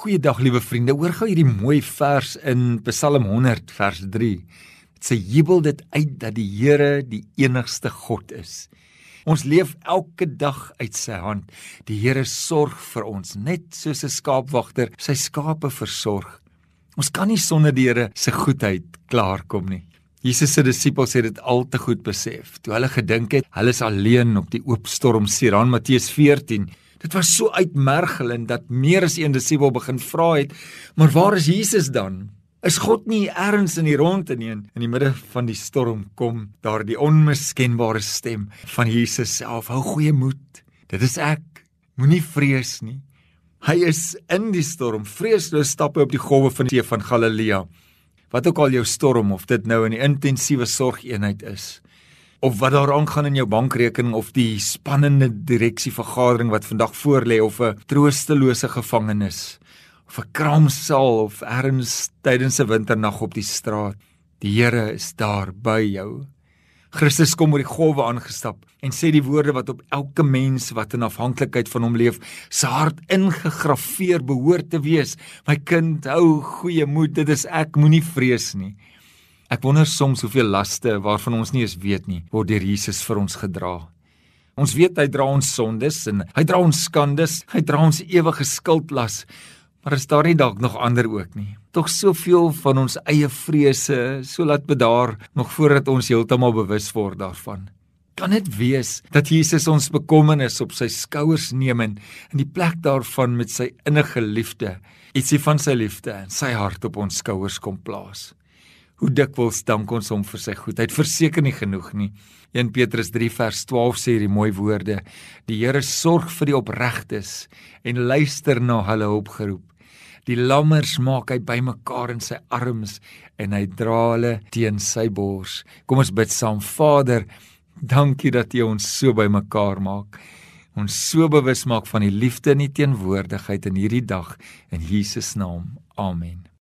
Goeiedag liewe vriende. Hoor gou hierdie mooi vers in Psalm 100 vers 3. Dit sê jubel dit uit dat die Here die enigste God is. Ons leef elke dag uit sy hand. Die Here sorg vir ons net soos 'n skaapwagter sy skape versorg. Ons kan nie sonder die Here se goedheid klaarkom nie. Jesus se disippels het dit al te goed besef. Toe hulle gedink het hulle is alleen op die oop stormsee, aan Matteus 14 Dit was so uitmergelend dat meer as een disipel begin vra het, maar waar is Jesus dan? Is God nie ergens in die rondte nie? In die midde van die storm kom daar die onmiskenbare stem van Jesus self. Hou goeie moed. Dit is ek. Moenie vrees nie. Hy is in die storm. Vreesloos stap hy op die golwe van die see van Galilea. Wat ook al jou storm of dit nou in die intensiewe sorgeenheid is of wat daar aangaan in jou bankrekening of die spannende direksievergadering wat vandag voorlê of 'n troostelose gevangenis of 'n kraamsaal of erns tydens 'n winternag op die straat. Die Here is daar by jou. Christus kom oor die golwe aangestap en sê die woorde wat op elke mens wat in afhanklikheid van hom leef, se hart ingegrafieer behoort te wees. My kind, hou goeie moed, dit is ek, moenie vrees nie. Ek wonder soms hoeveel laste waarvan ons nie eens weet nie, word deur Jesus vir ons gedra. Ons weet hy dra ons sondes en hy dra ons skandes, hy dra ons ewige skuldlas. Maar is daar nie dalk nog ander ook nie? Tog soveel van ons eie vrese, so laat bedaar nog voordat ons heeltemal bewus word daarvan. Kan dit wees dat Jesus ons bekommernis op sy skouers neem en in die plek daarvan met sy innige liefde, ietsie van sy liefde en sy hart op ons skouers kom plaas? Hoe dikwels dank ons hom vir sy goedheid. Verseker nie genoeg nie. 1 Petrus 3 vers 12 sê hierdie mooi woorde: Die Here sorg vir die opregtes en luister na hulle opgeroep. Die lammers maak hy bymekaar in sy arms en hy dra hulle teen sy bors. Kom ons bid saam. Vader, dankie dat U ons so bymekaar maak. Ons so bewus maak van die liefde en die teenwoordigheid in hierdie dag in Jesus naam. Amen.